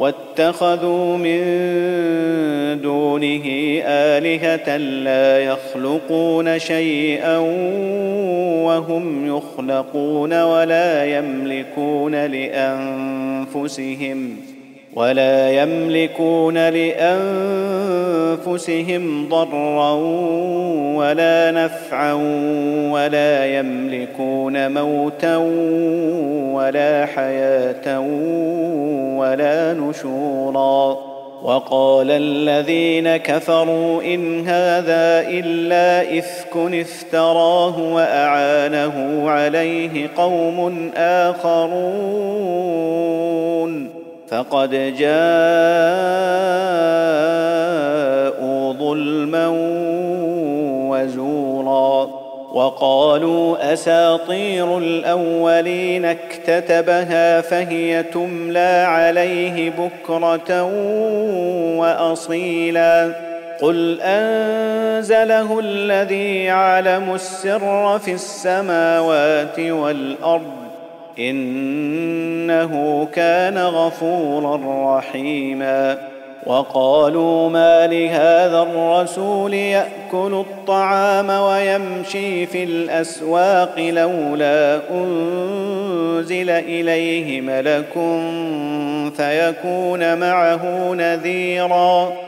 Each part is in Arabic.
واتخذوا من دونه آلهة لا يخلقون شيئا وهم يخلقون ولا يملكون لأنفسهم ولا يملكون لأنفسهم ضرا ولا نفعا ولا يملكون موتا ولا حياة ولا نشورا. وقال الذين كفروا إن هذا إلا إفك افتراه وأعانه عليه قوم آخرون. فقد جاءوا ظلما وزورا وقالوا أساطير الأولين اكتتبها فهي تملى عليه بكرة وأصيلا قل أنزله الذي يعلم السر في السماوات والأرض إنه كان غفورا رحيما. وقالوا ما لهذا الرسول يأكل الطعام ويمشي في الأسواق لولا أنزل إليه ملك فيكون معه نذيرا.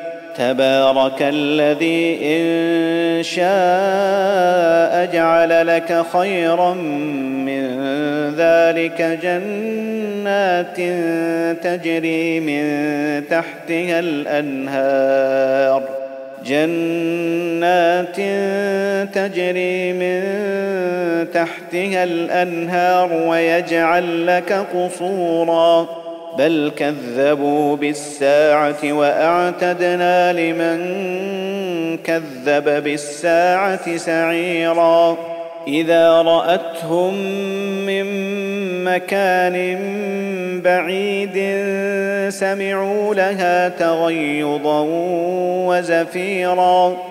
تبارك الذي إن شاء جعل لك خيرا من ذلك جنات تجري من تحتها الأنهار. جنات تجري من تحتها الأنهار ويجعل لك قصورا. بل كذبوا بالساعة وأعتدنا لمن كذب بالساعة سعيرا. إذا رأتهم من مكان بعيد سمعوا لها تغيظا وزفيرا.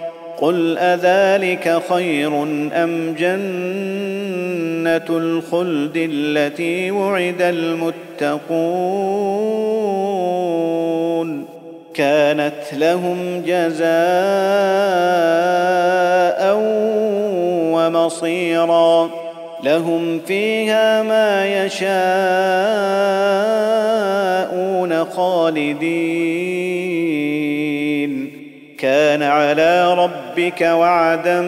قل اذلك خير ام جنه الخلد التي وعد المتقون كانت لهم جزاء ومصيرا لهم فيها ما يشاءون خالدين كان على ربك وعدا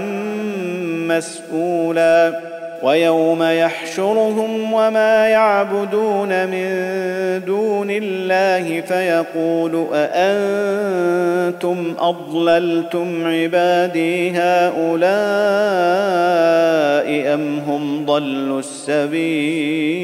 مسئولا ويوم يحشرهم وما يعبدون من دون الله فيقول أأنتم أضللتم عبادي هؤلاء أم هم ضلوا السبيل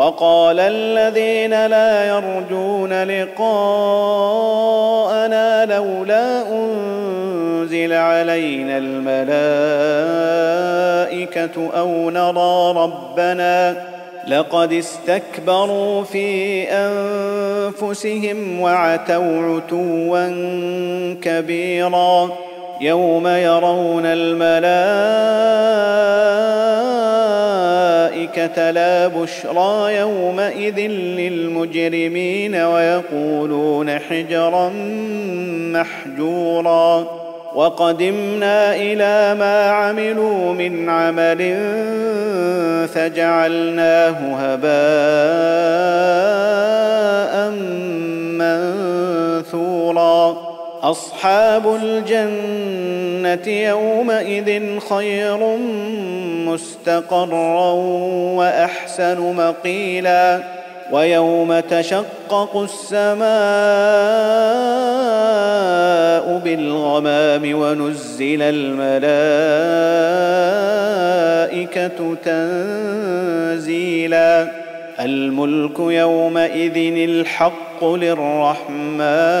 وقال الذين لا يرجون لقاءنا لولا أنزل علينا الملائكة أو نرى ربنا لقد استكبروا في أنفسهم وعتوا عتوا كبيرا يوم يرون الملائكة لا بشرى يومئذ للمجرمين ويقولون حجرا محجورا. وقدمنا إلى ما عملوا من عمل فجعلناه هباء منثورا. أصحاب الجنة يومئذ خير مستقرا وأحسن مقيلا ويوم تشقق السماء بالغمام ونزل الملائكة تنزيلا الملك يومئذ الحق للرحمن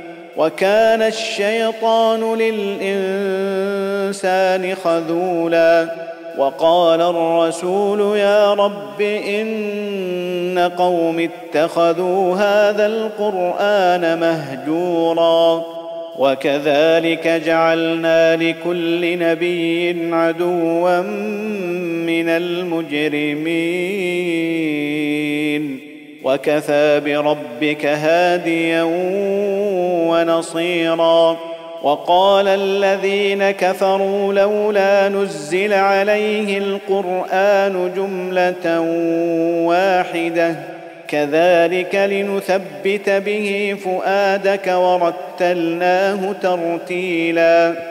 وكان الشيطان للإنسان خذولا وقال الرسول يا رب إن قوم اتخذوا هذا القرآن مهجورا وكذلك جعلنا لكل نبي عدوا من المجرمين وكفى بربك هاديا ونصيرا. وقال الذين كفروا لولا نزل عليه القرآن جملة واحدة. كذلك لنثبت به فؤادك ورتلناه ترتيلا.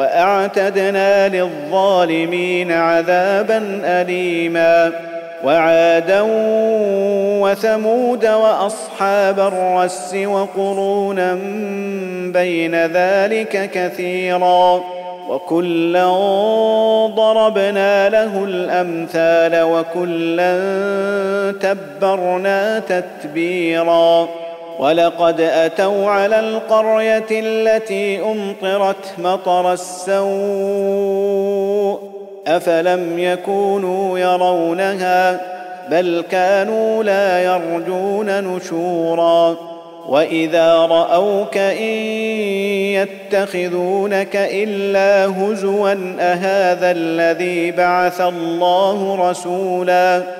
وأعتدنا للظالمين عذابا اليما. وعادا وثمود وأصحاب الرس وقرونا بين ذلك كثيرا. وكلا ضربنا له الأمثال وكلا تبرنا تتبيرا. ولقد أتوا على القرية التي أمطرت مطر السوء أفلم يكونوا يرونها بل كانوا لا يرجون نشورا وإذا رأوك إن يتخذونك إلا هزوا أهذا الذي بعث الله رسولا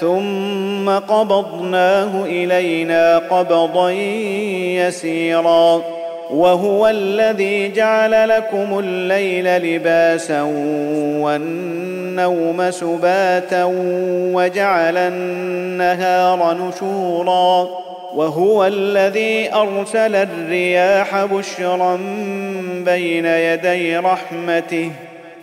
ثم قبضناه إلينا قبضا يسيرا. وهو الذي جعل لكم الليل لباسا والنوم سباتا وجعل النهار نشورا. وهو الذي أرسل الرياح بشرا بين يدي رحمته.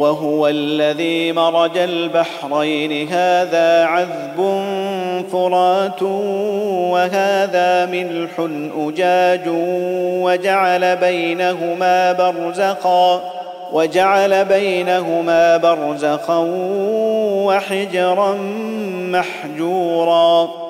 وهو الذي مرج البحرين. هذا عذب فرات وهذا ملح أجاج وجعل بينهما برزخا وجعل بينهما برزخا وحجرا محجورا.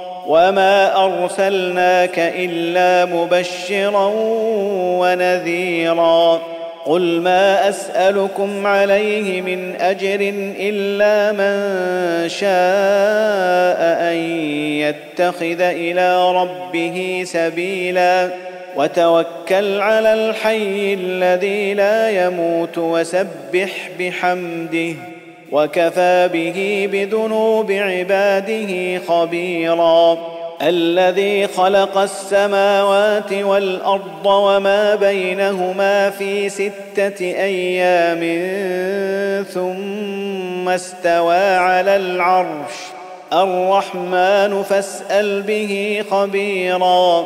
وما ارسلناك الا مبشرا ونذيرا قل ما اسالكم عليه من اجر الا من شاء ان يتخذ إلى ربه سبيلا وتوكل على الحي الذي لا يموت وسبح بحمده وكفى به بذنوب عباده خبيرا. الذي خلق السماوات والأرض وما بينهما في ستة أيام ثم استوى على العرش. الرحمن فاسأل به خبيرا.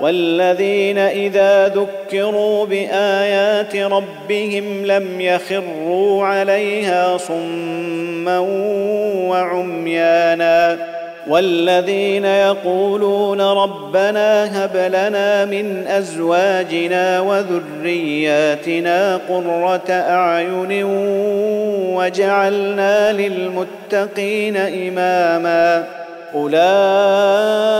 والذين إذا ذكروا بآيات ربهم لم يخروا عليها صما وعميانا والذين يقولون ربنا هب لنا من أزواجنا وذرياتنا قرة أعين وجعلنا للمتقين إماما أولئك